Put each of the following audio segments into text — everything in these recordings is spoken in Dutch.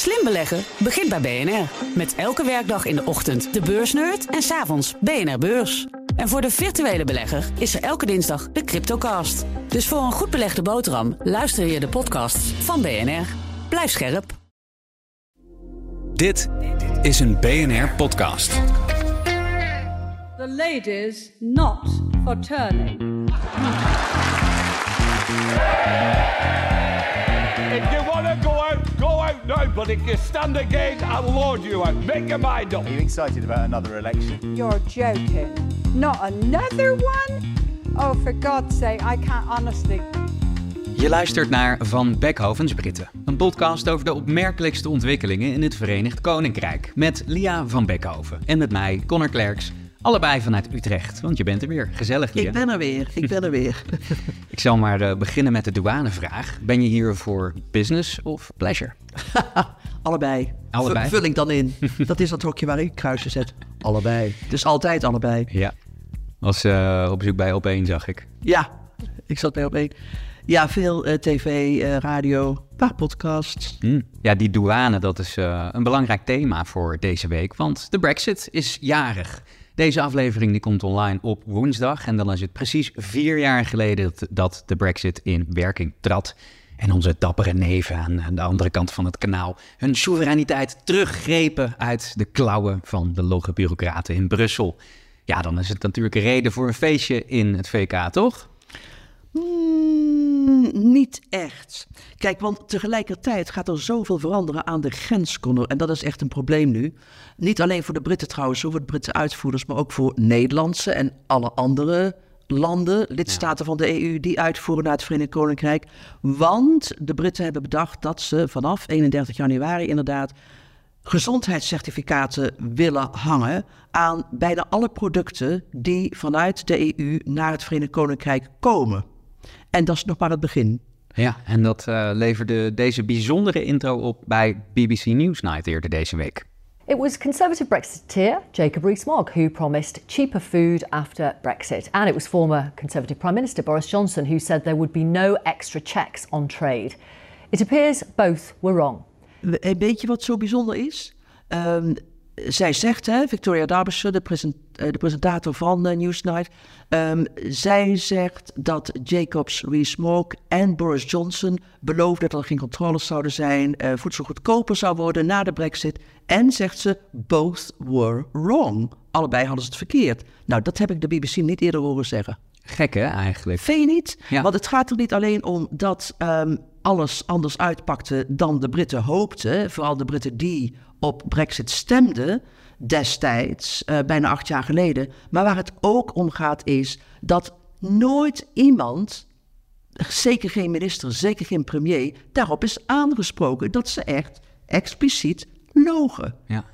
Slim beleggen begint bij BNR. Met elke werkdag in de ochtend de beursnerd en s'avonds BNR Beurs. En voor de virtuele belegger is er elke dinsdag de Cryptocast. Dus voor een goed belegde boterham luister je de podcasts van BNR. Blijf scherp. Dit is een BNR podcast. The ladies not for turning. Now. But if you stand again, I'll lord you out. Make your mind up. Are you excited about another election? You're joking. Not another one? Oh, for God's sake, I can't honestly. Je luistert naar Van Beckhovens Britten, een podcast over de opmerkelijkste ontwikkelingen in het Verenigd Koninkrijk. Met Lia van Beckhoven en met mij, Connor Klerks. Allebei vanuit Utrecht, want je bent er weer. Gezellig, Lia. Ik ben er weer, ik ben er weer. Ik zal maar eh, beginnen met de douanevraag. Ben je hier voor business of pleasure? allebei. Allebei? V- vul ik dan in. dat is dat hokje waar ik kruisen zet. Allebei. Dus altijd allebei. Ja. Was eh, op bezoek bij Op1, zag ik. Ja, ik zat bij op één. Ja, veel eh, tv, radio, een paar podcasts. Hm. Ja, die douane, dat is een belangrijk thema voor deze week, want de Brexit is jarig. Deze aflevering die komt online op woensdag en dan is het precies vier jaar geleden dat, de Brexit in werking trad. En onze dappere neven aan de andere kant van het kanaal hun soevereiniteit teruggrepen uit de klauwen van de logge bureaucraten in Brussel. Ja, dan is het natuurlijk reden voor een feestje in het VK, toch? Mm, niet echt. Kijk, want tegelijkertijd gaat er zoveel veranderen aan de grens. En dat is echt een probleem nu. Niet alleen voor de Britten trouwens, voor de Britse uitvoerders, maar ook voor Nederlandse en alle andere landen, lidstaten van de EU, die uitvoeren naar het Verenigd Koninkrijk. Want de Britten hebben bedacht dat ze vanaf 31 januari inderdaad gezondheidscertificaten willen hangen aan bijna alle producten die vanuit de EU naar het Verenigd Koninkrijk komen. En dat is nog maar het begin. Ja, en dat uh, leverde deze bijzondere intro op bij BBC Newsnight eerder deze week. It was Conservative Brexiteer Jacob Rees-Mogg who promised cheaper food after Brexit. And it was former Conservative Prime Minister Boris Johnson who said there would be no extra checks on trade. It appears both were wrong. Weet je wat zo bijzonder is? Um, zij zegt, hè, Victoria Derbyshire, de, present, de presentator van uh, Newsnight, um, zij zegt dat Jacobs Rees-Mogg en Boris Johnson beloofden dat er geen controles zouden zijn, uh, voedsel goedkoper zou worden na de brexit. En zegt ze, both were wrong. Allebei hadden ze het verkeerd. Nou, dat heb ik de BBC niet eerder horen zeggen. Gek hè, eigenlijk? Vind je niet? Ja. Want het gaat er niet alleen om dat um, alles anders uitpakte dan de Britten hoopten. Vooral de Britten die op Brexit stemden destijds, uh, bijna acht jaar geleden. Maar waar het ook om gaat is dat nooit iemand, zeker geen minister, zeker geen premier, daarop is aangesproken dat ze echt expliciet logen. Ja.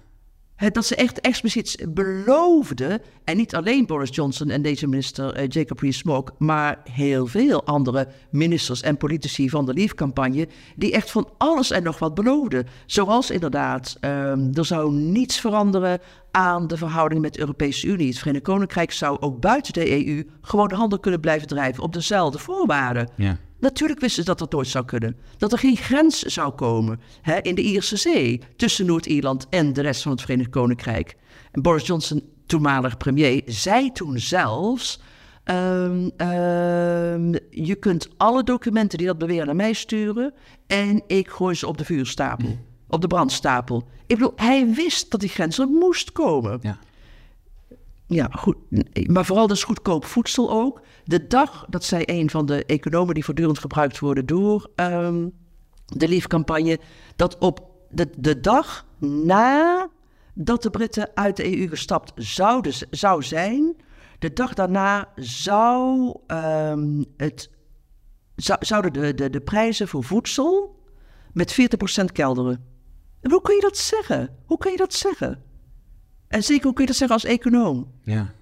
Dat ze echt expliciet beloofden, en niet alleen Boris Johnson en deze minister uh, Jacob Rees-Mogg, maar heel veel andere ministers en politici van de Leave-campagne, die echt van alles en nog wat beloofden. Zoals inderdaad, um, er zou niets veranderen aan de verhouding met de Europese Unie. Het Verenigd Koninkrijk zou ook buiten de EU gewoon de handel kunnen blijven drijven op dezelfde voorwaarden. Ja. Natuurlijk wisten ze dat dat nooit zou kunnen. Dat er geen grens zou komen hè, in de Ierse Zee tussen Noord-Ierland en de rest van het Verenigd Koninkrijk. En Boris Johnson, toenmalig premier, zei toen zelfs. Um, um, je kunt alle documenten die dat beweren naar mij sturen. En ik gooi ze op de vuurstapel. Op de brandstapel. Ik bedoel, hij wist dat die grens er moest komen. Ja. Ja, goed. Maar vooral dus goedkoop voedsel ook. De dag, dat zei een van de economen die voortdurend gebruikt worden door um, de Leave-campagne, dat op de, de dag na dat de Britten uit de EU gestapt zouden, zou zijn, de dag daarna zou um, het, zou, zouden de, de, de prijzen voor voedsel met 40% kelderen. En hoe kun je dat zeggen? Hoe kun je dat zeggen? En zeker, hoe kun je dat zeggen als econoom? Ja.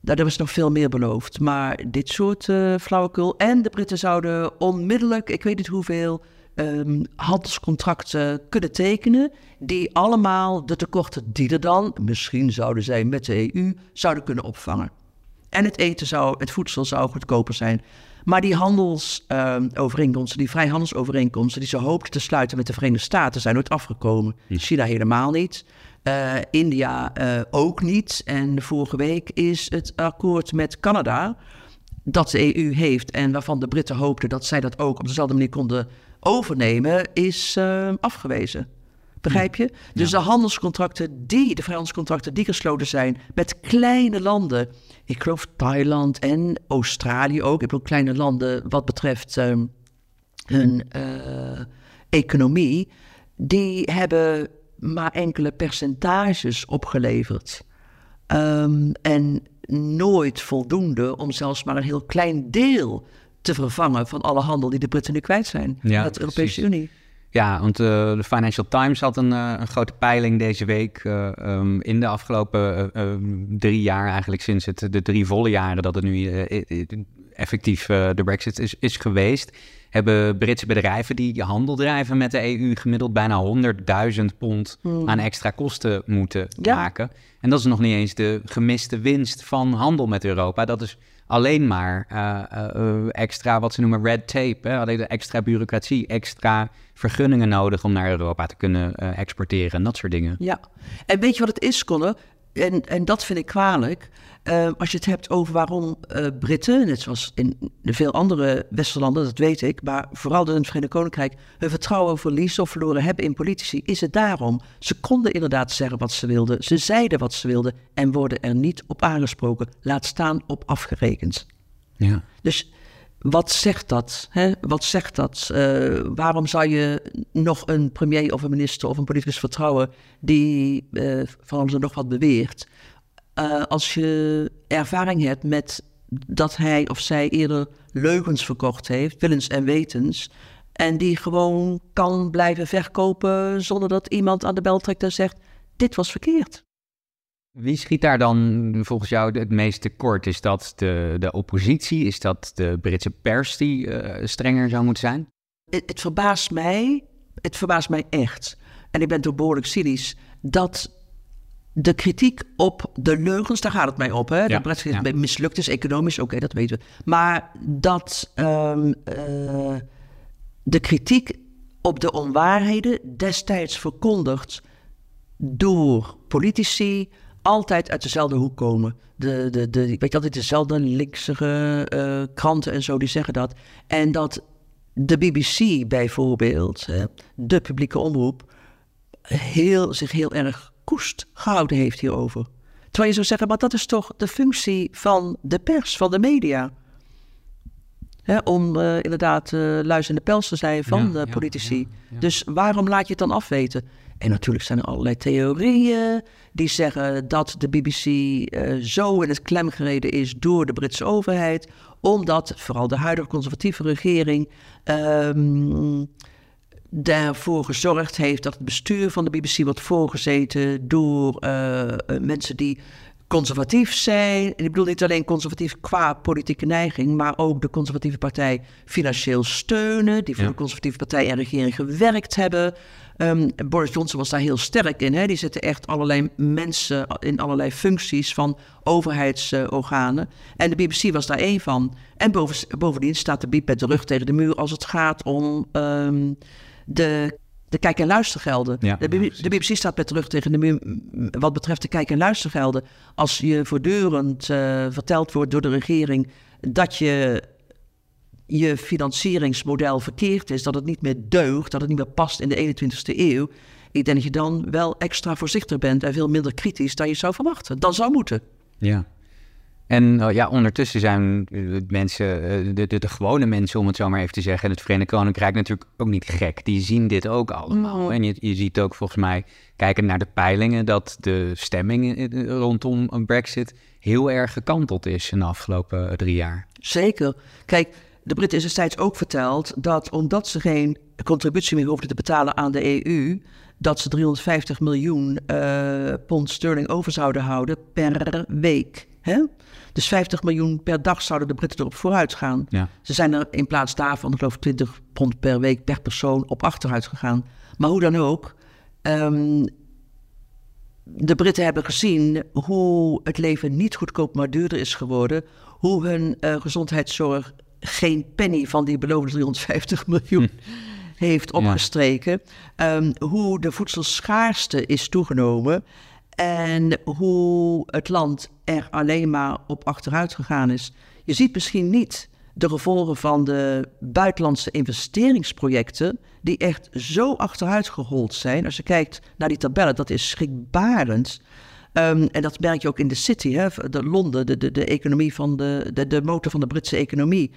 Nou, er was nog veel meer beloofd. Maar dit soort uh, flauwekul. En de Britten zouden onmiddellijk, ik weet niet hoeveel, um, handelscontracten kunnen tekenen. Die allemaal de tekorten die er dan misschien zouden zijn met de EU, zouden kunnen opvangen. En het eten zou, het voedsel zou goedkoper zijn. Maar die handelsovereenkomsten, die vrijhandelsovereenkomsten die ze hoopten te sluiten met de Verenigde Staten, zijn nooit afgekomen. China helemaal niet. Uh, India uh, ook niet. En vorige week is het akkoord met Canada, dat de EU heeft en waarvan de Britten hoopten dat zij dat ook op dezelfde manier konden overnemen, is uh, afgewezen. Begrijp je? Dus de handelscontracten die, de vrijhandelscontracten die gesloten zijn met kleine landen, ik geloof Thailand en Australië ook, ik bedoel kleine landen wat betreft um, hun uh, economie, die hebben maar enkele percentages opgeleverd. Um, en nooit voldoende om zelfs maar een heel klein deel te vervangen van alle handel die de Britten nu kwijt zijn ja, met de Europese precies. Unie. Ja, want uh, de Financial Times had een, uh, een grote peiling deze week. Uh, um, in de afgelopen drie jaar, eigenlijk sinds het, de drie volle jaren dat het nu effectief de Brexit is, is geweest, hebben Britse bedrijven die handel drijven met de EU gemiddeld bijna 100.000 pond hmm. aan extra kosten moeten ja. maken. En dat is nog niet eens de gemiste winst van handel met Europa. Dat is alleen maar uh, uh, extra, wat ze noemen red tape. Hè? Alleen extra bureaucratie, extra vergunningen nodig om naar Europa te kunnen uh, exporteren en dat soort dingen. Ja, en weet je wat het is, Conor? En, en dat vind ik kwalijk. Uh, als je het hebt over waarom uh, Britten, net zoals in veel andere Westerlanden, dat weet ik, maar vooral in het Verenigd Koninkrijk, hun vertrouwen verliezen of verloren hebben in politici, is het daarom. Ze konden inderdaad zeggen wat ze wilden, ze zeiden wat ze wilden en worden er niet op aangesproken, laat staan op afgerekend. Ja. Dus wat zegt dat? Hè? Wat zegt dat? Uh, waarom zou je nog een premier of een minister of een politicus vertrouwen die uh, van alles nog wat beweert? Uh, als je ervaring hebt met dat hij of zij eerder leugens verkocht heeft, willens en wetens, en die gewoon kan blijven verkopen zonder dat iemand aan de bel trekt en zegt: Dit was verkeerd. Wie schiet daar dan volgens jou het meest tekort? Is dat de, de oppositie? Is dat de Britse pers die uh, strenger zou moeten zijn? Het, het, verbaast mij, het verbaast mij echt. En ik ben toch behoorlijk cynisch, dat de kritiek op de leugens, daar gaat het mij op. Hè? Ja, Brexit ja. mislukt is, economisch, oké, okay, dat weten we. Maar dat um, uh, de kritiek op de onwaarheden destijds verkondigd door politici, altijd uit dezelfde hoek komen. De, de, de, ik weet altijd dezelfde linkse uh, kranten en zo, die zeggen dat. En dat de BBC bijvoorbeeld, de publieke omroep, heel, zich heel erg koest gehouden heeft hierover. Terwijl je zou zeggen, maar dat is toch de functie van de pers, van de media. om uh, inderdaad uh, luisterende pels te zijn van ja, de politici. Ja, ja, dus waarom laat je het dan afweten? En natuurlijk zijn er allerlei theorieën die zeggen dat de BBC uh, zo in het klem gereden is door de Britse overheid, omdat vooral de huidige conservatieve regering um, daarvoor gezorgd heeft dat het bestuur van de BBC wordt voorgezeten door uh, mensen die conservatief zijn. En ik bedoel niet alleen conservatief qua politieke neiging, maar ook de conservatieve partij financieel steunen, die voor ja. de conservatieve partij en regering gewerkt hebben. Um, Boris Johnson was daar heel sterk in. Hè? Die zette echt allerlei mensen in allerlei functies van overheidsorganen. en de BBC was daar één van. En boven, bovendien staat de BIP met de rug tegen de muur als het gaat om um, de de kijk- en luistergelden. Ja, de, BBC, ja, de, BBC staat met terug tegen de muur wat betreft de kijk- en luistergelden. Als je voortdurend uh, verteld wordt door de regering dat je je financieringsmodel verkeerd is, dat het niet meer deugt, dat het niet meer past in de 21ste eeuw. Ik denk dat je dan wel extra voorzichtig bent en veel minder kritisch dan je zou verwachten. Dan zou moeten. Ja. En uh, ja, ondertussen zijn mensen, uh, de, de, de, gewone mensen, om het zo maar even te zeggen, het Verenigd Koninkrijk natuurlijk ook niet gek. Die zien dit ook allemaal. En je, je ziet ook volgens mij, kijken naar de peilingen, dat de stemming rondom een Brexit heel erg gekanteld is in de afgelopen drie jaar. Zeker. Kijk, de Britten is destijds ook verteld dat omdat ze geen contributie meer hoefden te betalen aan de EU, dat ze 350 miljoen uh, pond sterling over zouden houden per week. Hè? Dus 50 miljoen per dag zouden de Britten erop vooruit gaan. Ja. Ze zijn er in plaats daarvan, ik geloof 20 pond per week per persoon op achteruit gegaan. Maar hoe dan ook, um, de Britten hebben gezien hoe het leven niet goedkoop, maar duurder is geworden. Hoe hun uh, gezondheidszorg geen penny van die beloofde 350 miljoen heeft opgestreken. Ehm, hoe de voedselschaarste is toegenomen. En hoe het land er alleen maar op achteruit gegaan is. Je ziet misschien niet de gevolgen van de buitenlandse investeringsprojecten, die echt zo achteruit gehold zijn. Als je kijkt naar die tabellen, dat is schrikbarend. Ehm, en dat merk je ook in de city, hè, de Londen, de, de, de economie van de, de, de motor van de Britse economie.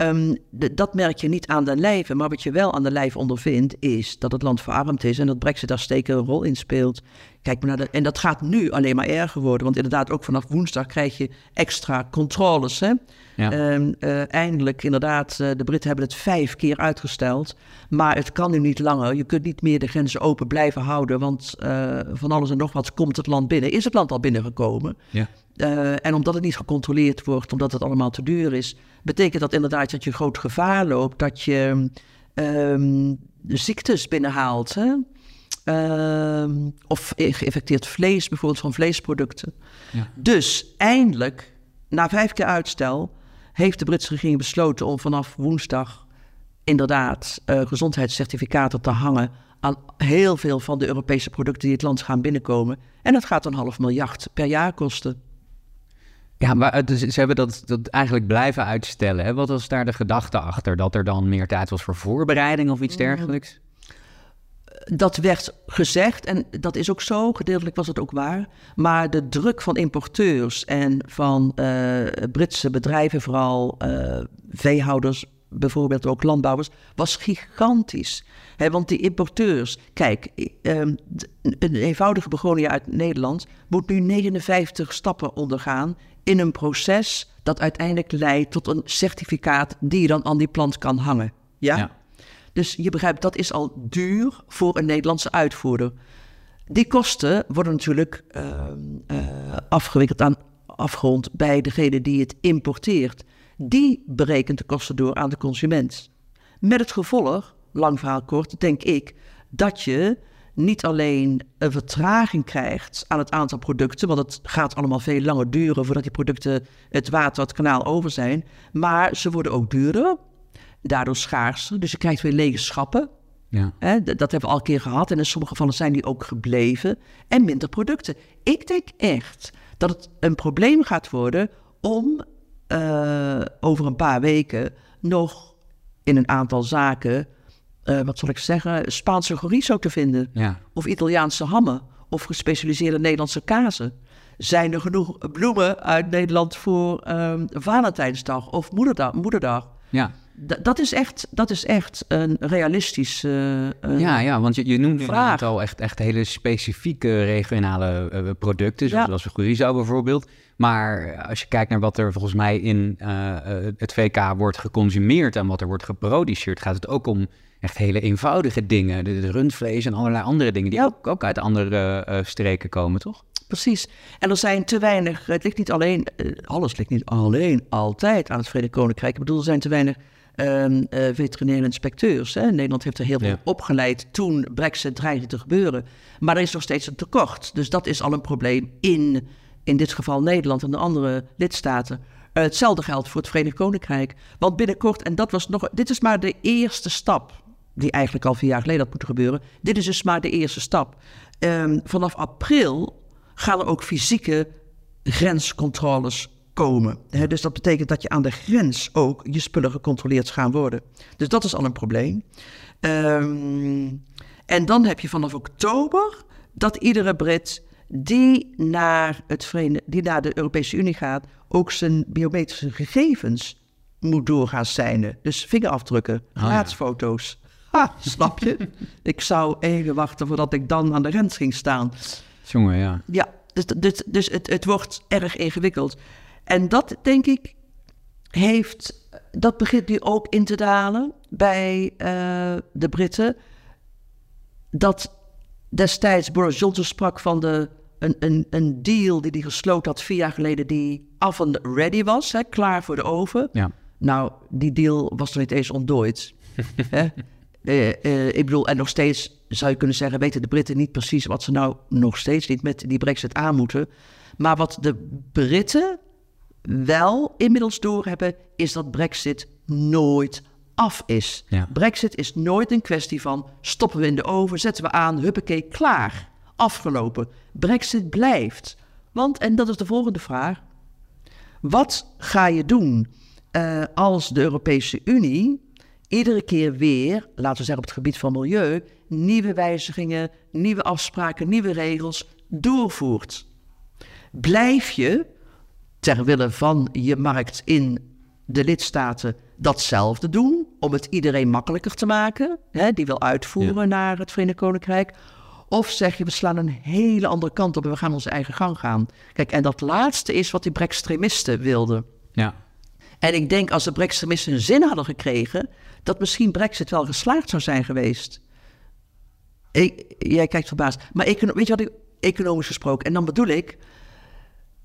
Ehm, dat merk je niet aan de lijve, maar wat je wel aan de lijf ondervindt, is dat het land verarmd is en dat Brexit daar steken een rol in speelt. Kijk maar naar de, en dat gaat nu alleen maar erger worden, want inderdaad, ook vanaf woensdag krijg je extra controles. Hè? Ja. Ehm, eh, eindelijk, inderdaad, uh, de Britten hebben het vijf keer uitgesteld, maar het kan nu niet langer. Je kunt niet meer de grenzen open blijven houden, want uh, van alles en nog wat komt het land binnen. Is het land al binnengekomen? Ja. En omdat het niet gecontroleerd wordt, omdat het allemaal te duur is, betekent dat inderdaad dat je groot gevaar loopt dat je um, ziektes binnenhaalt. Hè? Um, of geïnfecteerd vlees, bijvoorbeeld van vleesproducten. Ja. Dus eindelijk, na vijf keer uitstel, heeft de Britse regering besloten om vanaf woensdag inderdaad uh, gezondheidscertificaten te hangen aan heel veel van de Europese producten die het land gaan binnenkomen. En dat gaat een half miljard per jaar kosten. Ja, maar dus ze hebben dat, dat eigenlijk blijven uitstellen. Hè? Wat was daar de gedachte achter? Dat er dan meer tijd was voor voorbereiding of iets dergelijks? Dat werd gezegd en dat is ook zo, gedeeltelijk was het ook waar. Maar de druk van importeurs en van uh, Britse bedrijven, vooral uh, veehouders, bijvoorbeeld ook landbouwers, was gigantisch. want die importeurs, kijk, um, een eenvoudige begonia uit Nederland moet nu 59 stappen ondergaan in een proces dat uiteindelijk leidt tot een certificaat die je dan aan die plant kan hangen. Ja? Dus je begrijpt, dat is al duur voor een Nederlandse uitvoerder. Die kosten worden natuurlijk uh, uh, afgewikkeld aan afgrond bij degene die het importeert. Die berekent de kosten door aan de consument. Met het gevolg, lang verhaal kort, denk ik, dat je niet alleen een vertraging krijgt aan het aantal producten, want het gaat allemaal veel langer duren voordat die producten het water, het kanaal over zijn, maar ze worden ook duurder, daardoor schaarser, dus je krijgt weer lege schappen. Ja. Hè, dat hebben we al een keer gehad en in sommige gevallen zijn die ook gebleven en minder producten. Ik denk echt dat het een probleem gaat worden om uh, over een paar weken nog in een aantal zaken uh, wat zal ik zeggen, Spaanse chorizo te vinden. Ja. Of Italiaanse hammen. Of gespecialiseerde Nederlandse kazen. Zijn er genoeg bloemen uit Nederland voor um, Valentijnsdag of Moederdag? moederdag? Ja. dat, is echt, dat is echt een realistisch uh, Ja, ja, want je, je noemt nu al echt, echt hele specifieke regionale uh, producten, zoals, ja. chorizo bijvoorbeeld. Maar als je kijkt naar wat er volgens mij in uh, het VK wordt geconsumeerd en wat er wordt geproduceerd, gaat het ook om echt hele eenvoudige dingen. De, rundvlees en allerlei andere dingen die ook, ook, uit andere uh, streken komen, toch? Precies. En er zijn te weinig, het ligt niet alleen, uh, alles ligt niet alleen altijd aan het Verenigd Koninkrijk. Ik bedoel, er zijn te weinig um, uh, veterinaire inspecteurs. Hè? Nederland heeft er heel veel opgeleid toen Brexit dreigde te gebeuren. Maar er is nog steeds een tekort. Dus dat is al een probleem in, in dit geval Nederland en de andere lidstaten. hetzelfde geldt voor het Verenigd Koninkrijk. Want binnenkort, en dat was nog, dit is maar de eerste stap die eigenlijk al vier jaar geleden had moeten gebeuren. Dit is dus maar de eerste stap. Um, vanaf april gaan er ook fysieke grenscontroles komen. dus dat betekent dat je aan de grens ook je spullen gecontroleerd gaan worden. Dus dat is al een probleem. Um, en dan heb je vanaf oktober dat iedere Brit die naar, het Verenigde, die naar de Europese Unie gaat, ook zijn biometrische gegevens moet doorgaan zijn. Dus vingerafdrukken, gelaatsfoto's. Ha, snap je? ik zou even wachten voordat ik dan aan de grens ging staan. Jongen, ja. Ja, dus, dus, dus het, het wordt erg ingewikkeld. En dat, denk ik, heeft... Dat begint nu ook in te dalen bij uh, de Britten. Dat destijds Boris Johnson sprak van de, een, een, een deal die hij gesloten had vier jaar geleden... die af en ready was, hè, klaar voor de oven. Ja. Nou, die deal was er niet eens ontdooid. Uh, uh, ik bedoel, en nog steeds zou je kunnen zeggen, weten de Britten niet precies wat ze nou nog steeds niet met die brexit aan moeten. Maar wat de Britten wel inmiddels doorhebben, is dat brexit nooit af is. Ja. Brexit is nooit een kwestie van stoppen we in de oven, zetten we aan, huppakee, klaar, afgelopen. Brexit blijft. Want, en dat is de volgende vraag, wat ga je doen eh, als de Europese Unie iedere keer weer, laten we zeggen op het gebied van milieu, nieuwe wijzigingen, nieuwe afspraken, nieuwe regels doorvoert? Blijf je ter wille van je markt in de lidstaten datzelfde doen om het iedereen makkelijker te maken, hè, die wil uitvoeren naar het Verenigd Koninkrijk? Of zeg je, we slaan een hele andere kant op en we gaan onze eigen gang gaan. Kijk, en dat laatste is wat die Brextremisten wilden. Ja. En ik denk als de Brextremisten een zin hadden gekregen, dat misschien Brexit wel geslaagd zou zijn geweest. Ik, jij kijkt verbaasd. Maar econo- weet je wat ik, economisch gesproken, en dan bedoel ik,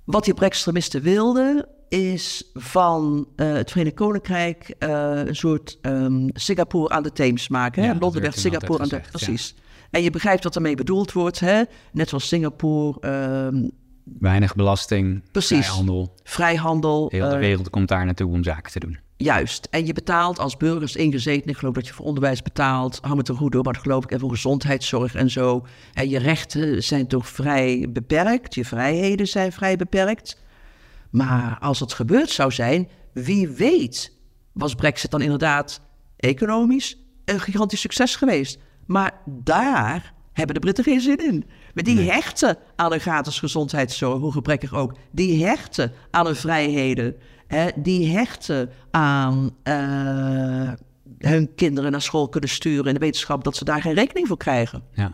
wat die Brextremisten wilden, is van eh, het Verenigd Koninkrijk eh, een soort ehm, Singapore aan de Theems maken. Hè? Ja, dat Londen werd werd toen Singapore aan de gezegd, Precies. En je begrijpt wat daarmee bedoeld wordt, hè? Net zoals Singapore, ehm, Weinig belasting, Precies. handel. vrijhandel. Heel de eh, wereld komt daar naartoe om zaken te doen. Juist. En je betaalt als burgers ingezeten. Ik geloof dat je voor onderwijs betaalt. Hou me te goed door, maar dat geloof ik. En voor gezondheidszorg en zo. En je rechten zijn toch vrij beperkt. Je vrijheden zijn vrij beperkt. Maar als het gebeurd zou zijn, wie weet, was Brexit dan inderdaad economisch een gigantisch succes geweest. Maar daar hebben de Britten geen zin in. Maar die hechten aan een gratis gezondheidszorg, hoe gebrekkig ook. Die hechten aan hun vrijheden. Hè, die hechten aan eh, hun kinderen naar school kunnen sturen in de wetenschap dat ze daar geen rekening voor krijgen. Ja.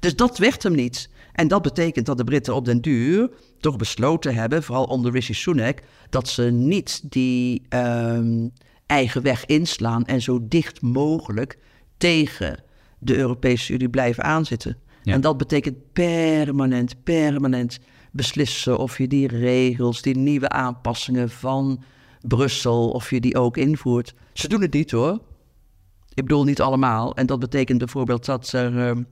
Dus dat werd hem niet. En dat betekent dat de Britten op den duur toch besloten hebben, vooral onder Rishi Sunak, dat ze niet die ehm, eigen weg inslaan en zo dicht mogelijk tegen de Europese Unie blijven aanzitten. Ja. En dat betekent permanent, permanent beslissen of je die regels, die nieuwe aanpassingen van Brussel, of je die ook invoert. Ze doen het niet hoor. Ik bedoel niet allemaal. En dat betekent bijvoorbeeld dat er, ehm,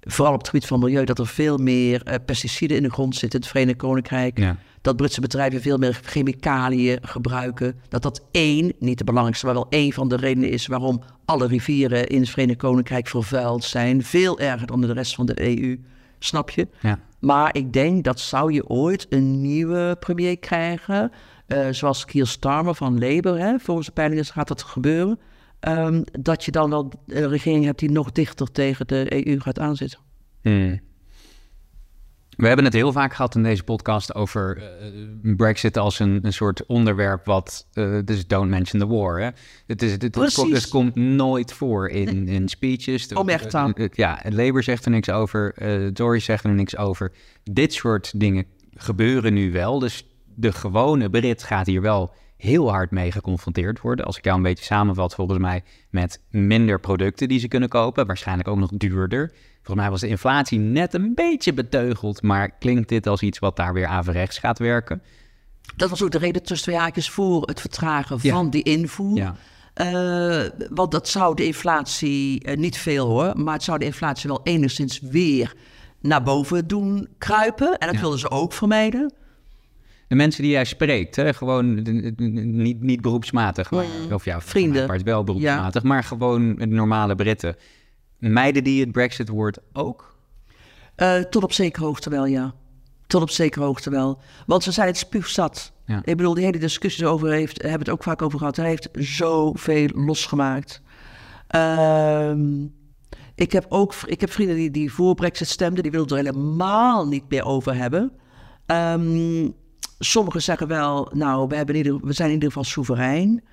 vooral op het gebied van milieu, dat er veel meer eh, pesticiden in de grond zitten in het Verenigd Koninkrijk. Ja. Dat Britse bedrijven veel meer chemicaliën gebruiken. Dat dat één, niet de belangrijkste, maar wel één van de redenen is waarom alle rivieren in het Verenigd Koninkrijk vervuild zijn. Veel erger dan de rest van de EU. Snap je? Ja. Maar ik denk dat zou je ooit een nieuwe premier krijgen, eh, zoals Keir Starmer van Labour, hè, volgens de peilingen gaat dat gebeuren, ehm, dat je dan wel een regering hebt die nog dichter tegen de EU gaat aanzitten. Hmm. We hebben het heel vaak gehad in deze podcast over eh, Brexit als een, een soort onderwerp wat... eh, dus don't mention the war, hè? Het, is, het, het, Precies. komt, het komt nooit voor in, in speeches. De- Omerta. eh, eh, Ja, Labour zegt er niks over, eh Tories zegt er niks over. Dit soort dingen gebeuren nu wel. Dus de gewone Brit gaat hier wel heel hard mee geconfronteerd worden. Als ik jou een beetje samenvat, volgens mij met minder producten die ze kunnen kopen. Waarschijnlijk ook nog duurder. Volgens mij was de inflatie net een beetje beteugeld. Maar klinkt dit als iets wat daar weer averechts gaat werken? Dat was ook de reden tussen twee haakjes voor het vertragen Ja. van die invoer. Ja. Eh, want dat zou de inflatie, eh, niet veel hoor, maar het zou de inflatie wel enigszins weer naar boven doen kruipen. En dat Ja. wilden ze ook vermijden. De mensen die jij spreekt, hè, gewoon niet, niet beroepsmatig. Maar, of ja, Vrienden. part wel beroepsmatig. Maar gewoon normale Britten. Meiden die het Brexit-woord ook? Eh, tot op zekere hoogte wel, ja. Tot op zekere hoogte wel. Want ze zijn het spuugzat. Ja. Ik bedoel, die hele discussies over heeft, hebben het ook vaak over gehad. Hij heeft zoveel losgemaakt. Ehm, ik heb ook ik heb vrienden die, die voor Brexit stemden. Die wilden er helemaal niet meer over hebben. Ehm, sommigen zeggen wel, nou, we, hebben ieder, we zijn in ieder geval soeverein.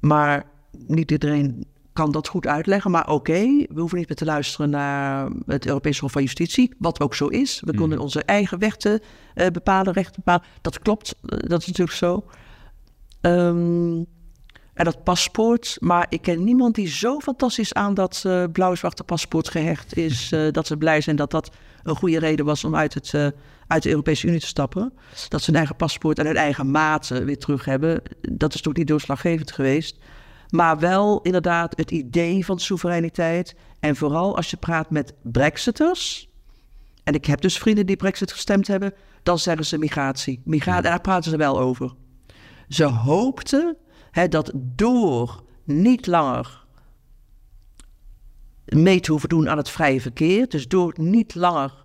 Maar niet iedereen kan dat goed uitleggen. Maar oké, we hoeven niet meer te luisteren naar het Europese Hof van Justitie. Wat ook zo is. We kunnen onze eigen wetten eh, bepalen, rechten bepalen. Dat klopt, eh, dat is natuurlijk zo. Ehm, en dat paspoort. Maar ik ken niemand die zo fantastisch aan dat eh blauw-zwarte paspoort gehecht is. dat ze blij zijn dat dat een goede reden was om uit, het, uit de Europese Unie te stappen. Dat ze hun eigen paspoort en hun eigen maten weer terug hebben. Dat is toch niet doorslaggevend geweest. Maar wel inderdaad het idee van soevereiniteit. En vooral als je praat met Brexiters. En ik heb dus vrienden die Brexit gestemd hebben. Dan zeggen ze migratie. Migratie, en daar praten ze wel over. Ze hoopten Hè, dat door niet langer mee te hoeven doen aan het vrije verkeer, dus door niet langer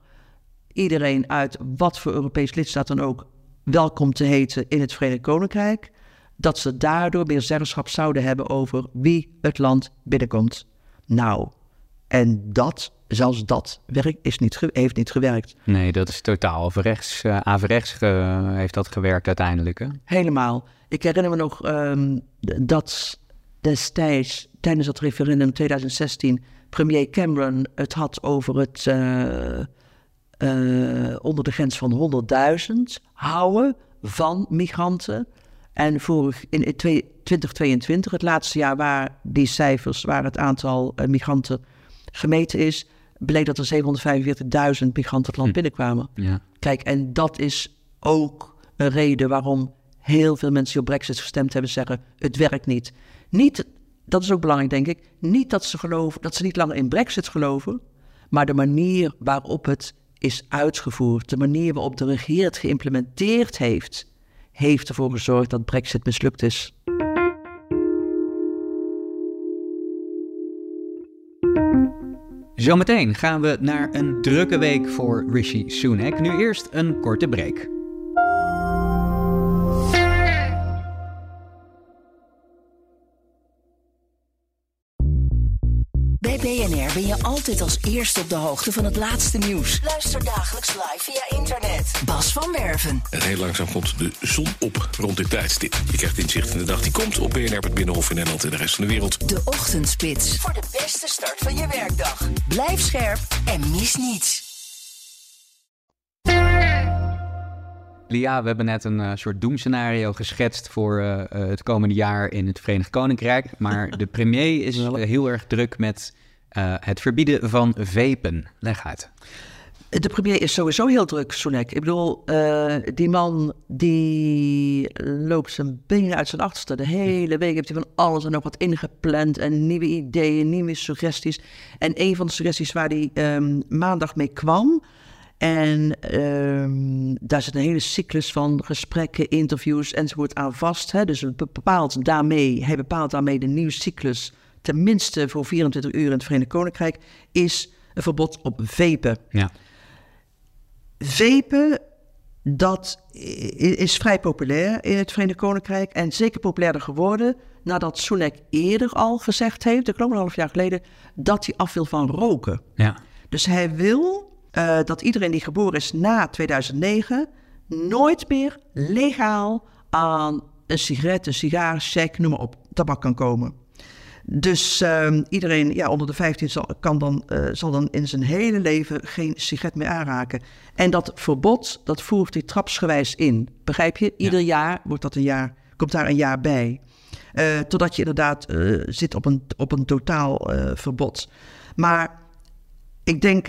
iedereen uit wat voor Europees lidstaat dan ook welkom te heten in het Verenigd Koninkrijk, dat ze daardoor meer zeggenschap zouden hebben over wie het land binnenkomt. Nou, en dat, zelfs dat werk is niet heeft niet gewerkt. Nee, dat is totaal averechts, uh, averechts eh, heeft dat gewerkt uiteindelijk. Hè? Helemaal. Ik herinner me nog ehm, dat destijds, tijdens dat referendum 2016, premier Cameron het had over het eh, eh, onder de grens van 100.000 houden van migranten. En vorig, in in twee- 2022, het laatste jaar waar die cijfers, waar het aantal eh, migranten gemeten is, bleek dat er 745.000 migranten het land binnenkwamen. Ja. Kijk, en dat is ook een reden waarom heel veel mensen die op Brexit gestemd hebben zeggen: het werkt niet. Niet, dat is ook belangrijk, denk ik. Niet dat ze geloven, dat ze niet langer in Brexit geloven, maar de manier waarop het is uitgevoerd, de manier waarop de regering het geïmplementeerd heeft, heeft ervoor gezorgd dat Brexit mislukt is. Zometeen gaan we naar een drukke week voor Rishi Sunak. Nu eerst een korte break. BNR ben je altijd als eerste op de hoogte van het laatste nieuws. Luister dagelijks live via internet. Bas van Werven. En heel langzaam komt de zon op rond dit tijdstip. Je krijgt inzicht in de dag die komt op BNR, het Binnenhof in Nederland en de rest van de wereld. De Ochtendspits. Voor de beste start van je werkdag. Blijf scherp en mis niets. Lia, we hebben net een eh, soort doemscenario geschetst voor eh, eh, het komende jaar in het Verenigd Koninkrijk. Maar de premier is heel erg druk met eh, het verbieden van vapen. Leg uit. De premier is sowieso heel druk, Sunak. Ik bedoel, eh, die man die loopt zijn benen uit zijn achterste. De hele week heeft hij van alles en nog wat ingepland en nieuwe ideeën, nieuwe suggesties. En een van de suggesties waar hij ehm, maandag mee kwam... En ehm, daar zit een hele cyclus van gesprekken, interviews enzovoort aan vast. Hè? Dus bepaalt daarmee, hij bepaalt daarmee de nieuwe cyclus, tenminste voor 24 uur in het Verenigd Koninkrijk, is een verbod op vapen. Ja. Vapen, dat is vrij populair in het Verenigd Koninkrijk. En zeker populairder geworden nadat Sunak eerder al gezegd heeft, ik geloof een half jaar geleden, dat hij af wil van roken. Ja. Dus hij wil eh, dat iedereen die geboren is na 2009 nooit meer legaal aan een sigaret, een sigaar, check, noem maar op, tabak kan komen. Dus ehm, iedereen ja, onder de 15 zal, kan dan, eh, zal dan in zijn hele leven geen sigaret meer aanraken. En dat verbod, dat voert hij trapsgewijs in. Begrijp je? Ieder jaar wordt dat een jaar, komt daar een jaar bij. Eh, totdat je inderdaad eh, zit op een, op een totaal verbod. Maar ik denk,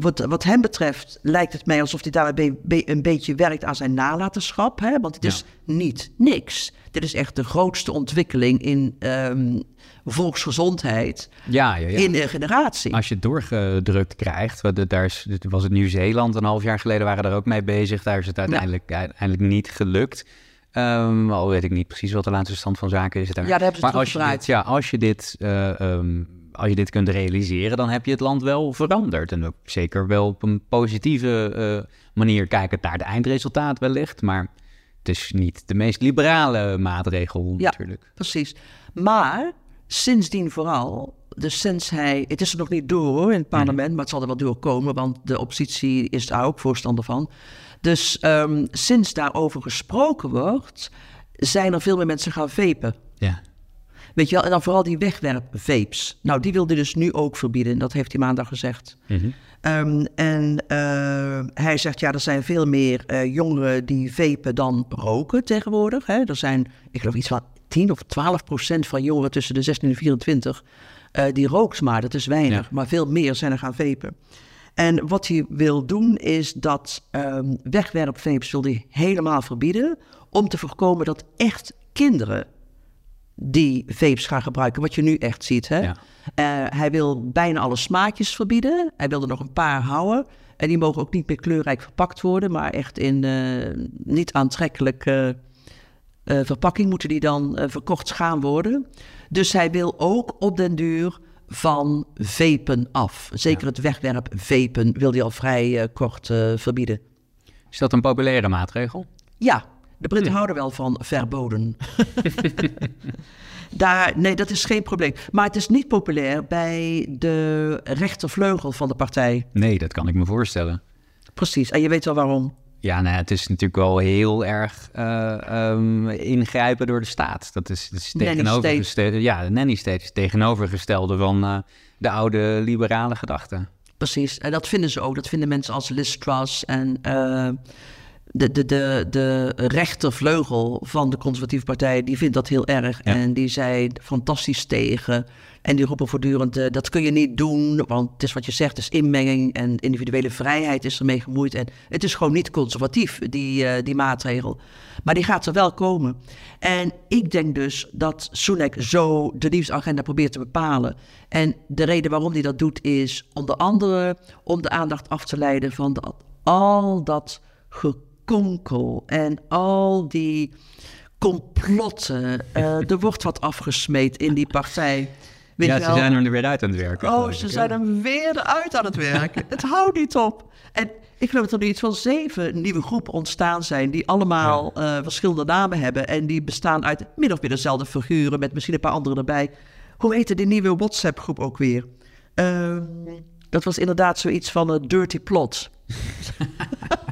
wat, wat hem betreft, lijkt het mij alsof hij daarbij be- een beetje werkt aan zijn nalatenschap. Hè? Want het is niet niks. Dit is echt de grootste ontwikkeling in ehm, volksgezondheid Ja, ja, ja. in een generatie. Als je het doorgedrukt krijgt, daar is, was het Nieuw-Zeeland een half jaar geleden, waren er ook mee bezig. Daar is het uiteindelijk, uiteindelijk niet gelukt. Ehm, al weet ik niet precies wat de laatste stand van zaken is daar. Ja, daar hebben ze maar het als je, dit, ja, als je dit, eh, ehm, als je dit kunt realiseren, dan heb je het land wel veranderd. En ook zeker wel op een positieve eh, manier kijkend naar het eindresultaat wellicht. Maar het is niet de meest liberale maatregel Ja. natuurlijk. Precies. Maar sindsdien vooral, dus sinds hij, het is er nog niet door hoor in het parlement, maar het zal er wel doorkomen, want de oppositie is daar ook voorstander van. Dus ehm, sinds daarover gesproken wordt, zijn er veel meer mensen gaan vapen. Ja. Weet je wel, en dan vooral die wegwerp-vapes. Nou, die wilde dus nu ook verbieden, dat heeft hij maandag gezegd. Ehm, en eh, hij zegt, ja, er zijn veel meer eh, jongeren die vapen dan roken tegenwoordig. Hè. Er zijn, ik geloof iets van 10 of 12 procent van jongeren tussen de 16 en 24 eh, die rookt maar. Dat is weinig, Ja. maar veel meer zijn er gaan vapen. En wat hij wil doen is dat ehm wegwerpvapes wil hij helemaal verbieden... om te voorkomen dat echt kinderen die vapes gaan gebruiken, wat je nu echt ziet. Hè? Ja. Eh, hij wil bijna alle smaakjes verbieden. Hij wil er nog een paar houden. En die mogen ook niet meer kleurrijk verpakt worden, maar echt in eh, niet aantrekkelijk eh, verpakking moeten die dan verkocht gaan worden. Dus hij wil ook op den duur van vapen af. Zeker het wegwerp vapen wil hij al vrij kort verbieden. Is dat een populaire maatregel? Ja, de Britten houden wel van verboden. Daar, nee, dat is geen probleem. Maar het is niet populair bij de rechtervleugel van de partij. Nee, dat kan ik me voorstellen. Precies, en je weet wel waarom. Ja, nou, het is natuurlijk wel heel erg eh, ehm, ingrijpen door de staat. Dat is, dat is Nanny tegenovergestelde. Ja, de nanny state is tegenovergestelde van eh, de oude liberale gedachte. Precies, en dat vinden ze ook. Dat vinden mensen als Liz Truss en eh, de, de, de, de rechtervleugel van de conservatieve partij, die vindt dat heel erg. Ja. En die zei fantastisch tegen. En die roepen voortdurend, eh, dat kun je niet doen, want het is wat je zegt, het is inmenging en individuele vrijheid is ermee gemoeid. En het is gewoon niet conservatief, die, eh, die maatregel. Maar die gaat er wel komen. En ik denk dus dat Sunak zo de nieuwsagenda probeert te bepalen. En de reden waarom hij dat doet is onder andere om de aandacht af te leiden van dat, al dat gekonkel en al die complotten. Eh, er wordt wat afgesmeed in die partij. Weet ja, ze wel? zijn er weer uit aan het werken. Oh, ze ik, zijn er weer eruit aan het werken. het houdt niet op. En ik geloof dat er nu iets van zeven nieuwe groepen ontstaan zijn... die allemaal eh, verschillende namen hebben... en die bestaan uit min of meer dezelfde figuren... met misschien een paar anderen erbij. Hoe heette die nieuwe WhatsApp-groep ook weer? Ehm, dat was inderdaad zoiets van een dirty plot.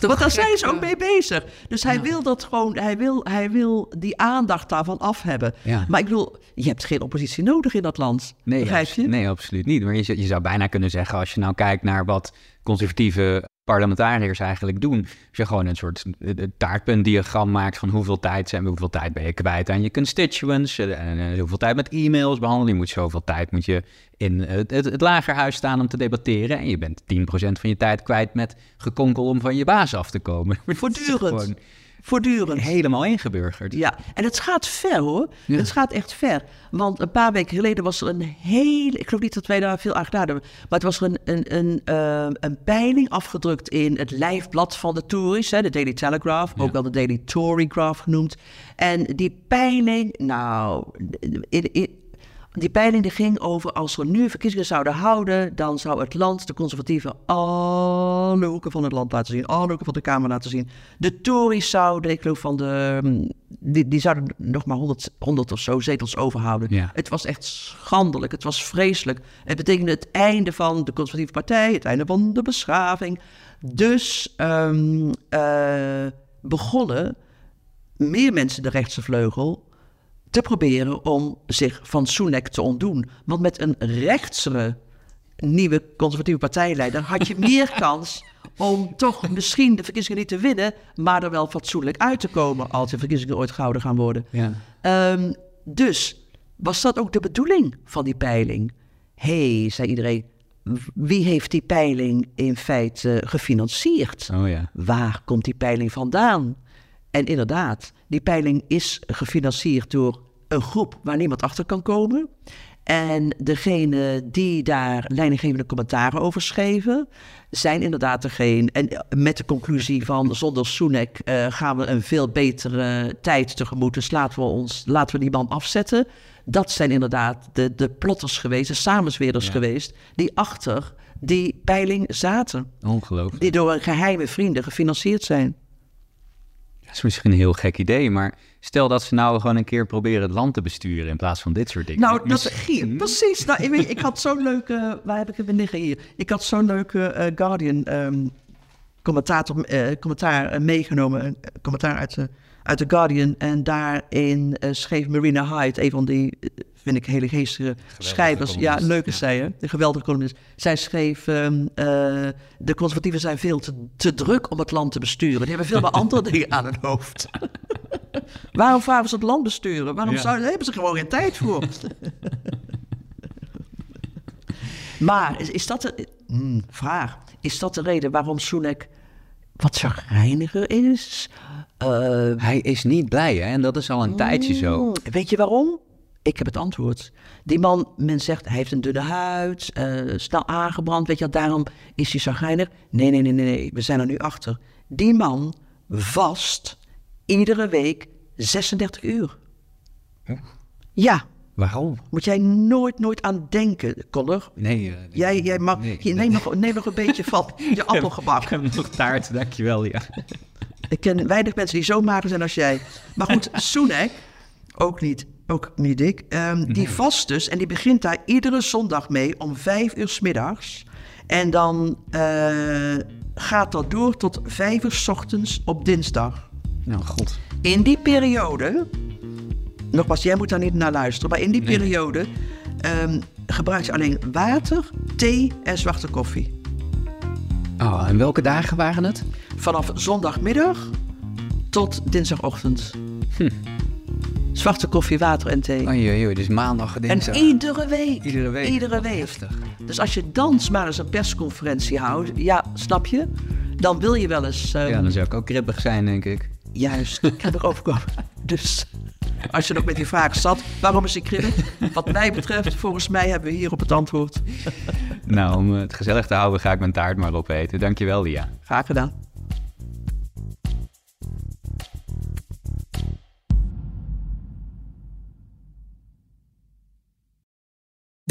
Want daar zijn ze ook mee bezig. Dus hij wil dat gewoon, hij wil, hij wil die aandacht daarvan af hebben. Ja. Maar ik bedoel, je hebt geen oppositie nodig in dat land. Nee, begrijp je? nee, absoluut niet. Maar je, je zou bijna kunnen zeggen, als je nou kijkt naar wat conservatieve parlementariërs eigenlijk doen. Als je gewoon een soort eh, eh, taartpuntdiagram maakt van hoeveel tijd zijn we, hoeveel tijd ben je kwijt aan je constituents, eh, en hoeveel tijd met e-mails behandelen. Je moet zoveel tijd moet je in het, het, het lagerhuis staan om te debatteren. En je bent 10% van je tijd kwijt met gekonkel om van je baas af te komen. Voortdurend. Voortdurend. helemaal ingeburgerd. Ja, en het gaat ver hoor. Ja. Het gaat echt ver. Want een paar weken geleden was er een hele. Ik geloof niet dat wij daar veel aan gedaan hebben. Maar het was er een, een, een, eh, een peiling afgedrukt in het lijfblad van de Tories, hè, de Daily Telegraph, ook wel de Daily Torygraph genoemd. En die peiling, nou, in, in- die peiling die ging over als we nu verkiezingen zouden houden, dan zou het land, de conservatieven, alle hoeken van het land laten zien, alle hoeken van de Kamer laten zien. De Tories zouden, ik geloof van de, hm, die, die zouden nog maar 100, 100 of zo zetels overhouden. Ja. Het was echt schandelijk, het was vreselijk. Het betekende het einde van de conservatieve partij, het einde van de beschaving. Dus ehm, eh, begonnen meer mensen de rechtse vleugel te proberen om zich van Sunak te ontdoen. Want met een rechtsere nieuwe conservatieve partijleider had je meer kans om toch misschien de verkiezingen niet te winnen, maar er wel fatsoenlijk uit te komen als de verkiezingen ooit gehouden gaan worden. Ja. Ehm, dus was dat ook de bedoeling van die peiling? Hé, hey, zei iedereen, wie heeft die peiling in feite gefinancierd? Oh ja. Waar komt die peiling vandaan? En inderdaad, die peiling is gefinancierd door een groep waar niemand achter kan komen. En degene die daar leidinggevende commentaren over schreven, zijn inderdaad degene. En met de conclusie van zonder Sunak eh, gaan we een veel betere tijd tegemoet. Dus laten we, ons, laten we die man afzetten. Dat zijn inderdaad de, de plotters geweest, de samenzweerders Ja. geweest, die achter die peiling zaten. Ongelooflijk. Die door een geheime vrienden gefinancierd zijn. Is misschien een heel gek idee, maar stel dat ze nou gewoon een keer proberen het land te besturen in plaats van dit soort dingen. Nou, dat, Misschien- precies. Nou, ik, weet- ik had zo'n leuke... Waar heb ik het liggen hier? Ik had zo'n leuke eh, Guardian ehm, eh, commentaar eh, meegenomen. Een eh, commentaar uit de, uit de Guardian. En daarin eh, schreef Marina Hyde, een van die, eh, vind ik, hele geestige schrijvers. Ja, columnist, leuk is ja. zij, hè? De geweldige columnist. Zij schreef, ehm, eh, de conservatieven zijn veel te, te druk om het land te besturen. Die hebben veel meer andere dingen aan hun hoofd. Waarom vragen ze het land besturen? Waarom Ja. zouden, hebben ze gewoon geen tijd voor? maar is, is dat de Hmm, vraag? Is dat de reden waarom Sunak wat chagrijniger is? Eh, Hij is niet blij, hè? En dat is al een tijdje zo. Mm, Weet je waarom? Ik heb het antwoord. Die man, men zegt, hij heeft een dunne huid, eh, snel aangebrand, weet je wel, daarom is hij chagrijnig. Nee, nee, nee, nee, nee, we zijn er nu achter. Die man vast iedere week 36 uur. Ja, Waarom? moet jij nooit, nooit aan denken, Connor. Nee, eh, Jij, jij mag, Nee, nee. neem, nog, neem nog een beetje van je appelgebak. Ik heb nog taart, dankjewel. Ja. Ik ken weinig mensen die zo mager zijn als jij. Maar goed, Soenek, ook niet, ook niet dik, ehm, die vast dus. En die begint daar iedere zondag mee om vijf uur 's middags. En dan eh, gaat dat door tot vijf uur 's ochtends op dinsdag. Nou, god. In die periode, nogmaals, jij moet daar niet naar luisteren, maar in die Nee. periode ehm, gebruikt je alleen water, thee en zwarte koffie. Oh, en welke dagen waren het? Vanaf zondagmiddag tot dinsdagochtend. Hm. Zwarte koffie, water en thee. Oei, oei, oei, dus maandag, en dinsdag. iedere week. Iedere week. Iedere week. Heftig. Dus als je dan maar eens een persconferentie houdt, ja, snap je? Dan wil je wel eens. ehm, Ja, dan zou ik ook kribbig zijn, denk ik. Juist, ik heb er overkomen. Dus als je nog met die vraag zat, waarom is ik kribbig? Wat mij betreft, volgens mij hebben we hier op het antwoord. Nou, om het gezellig te houden ga ik mijn taart maar opeten. Dankjewel, Lia. Graag gedaan.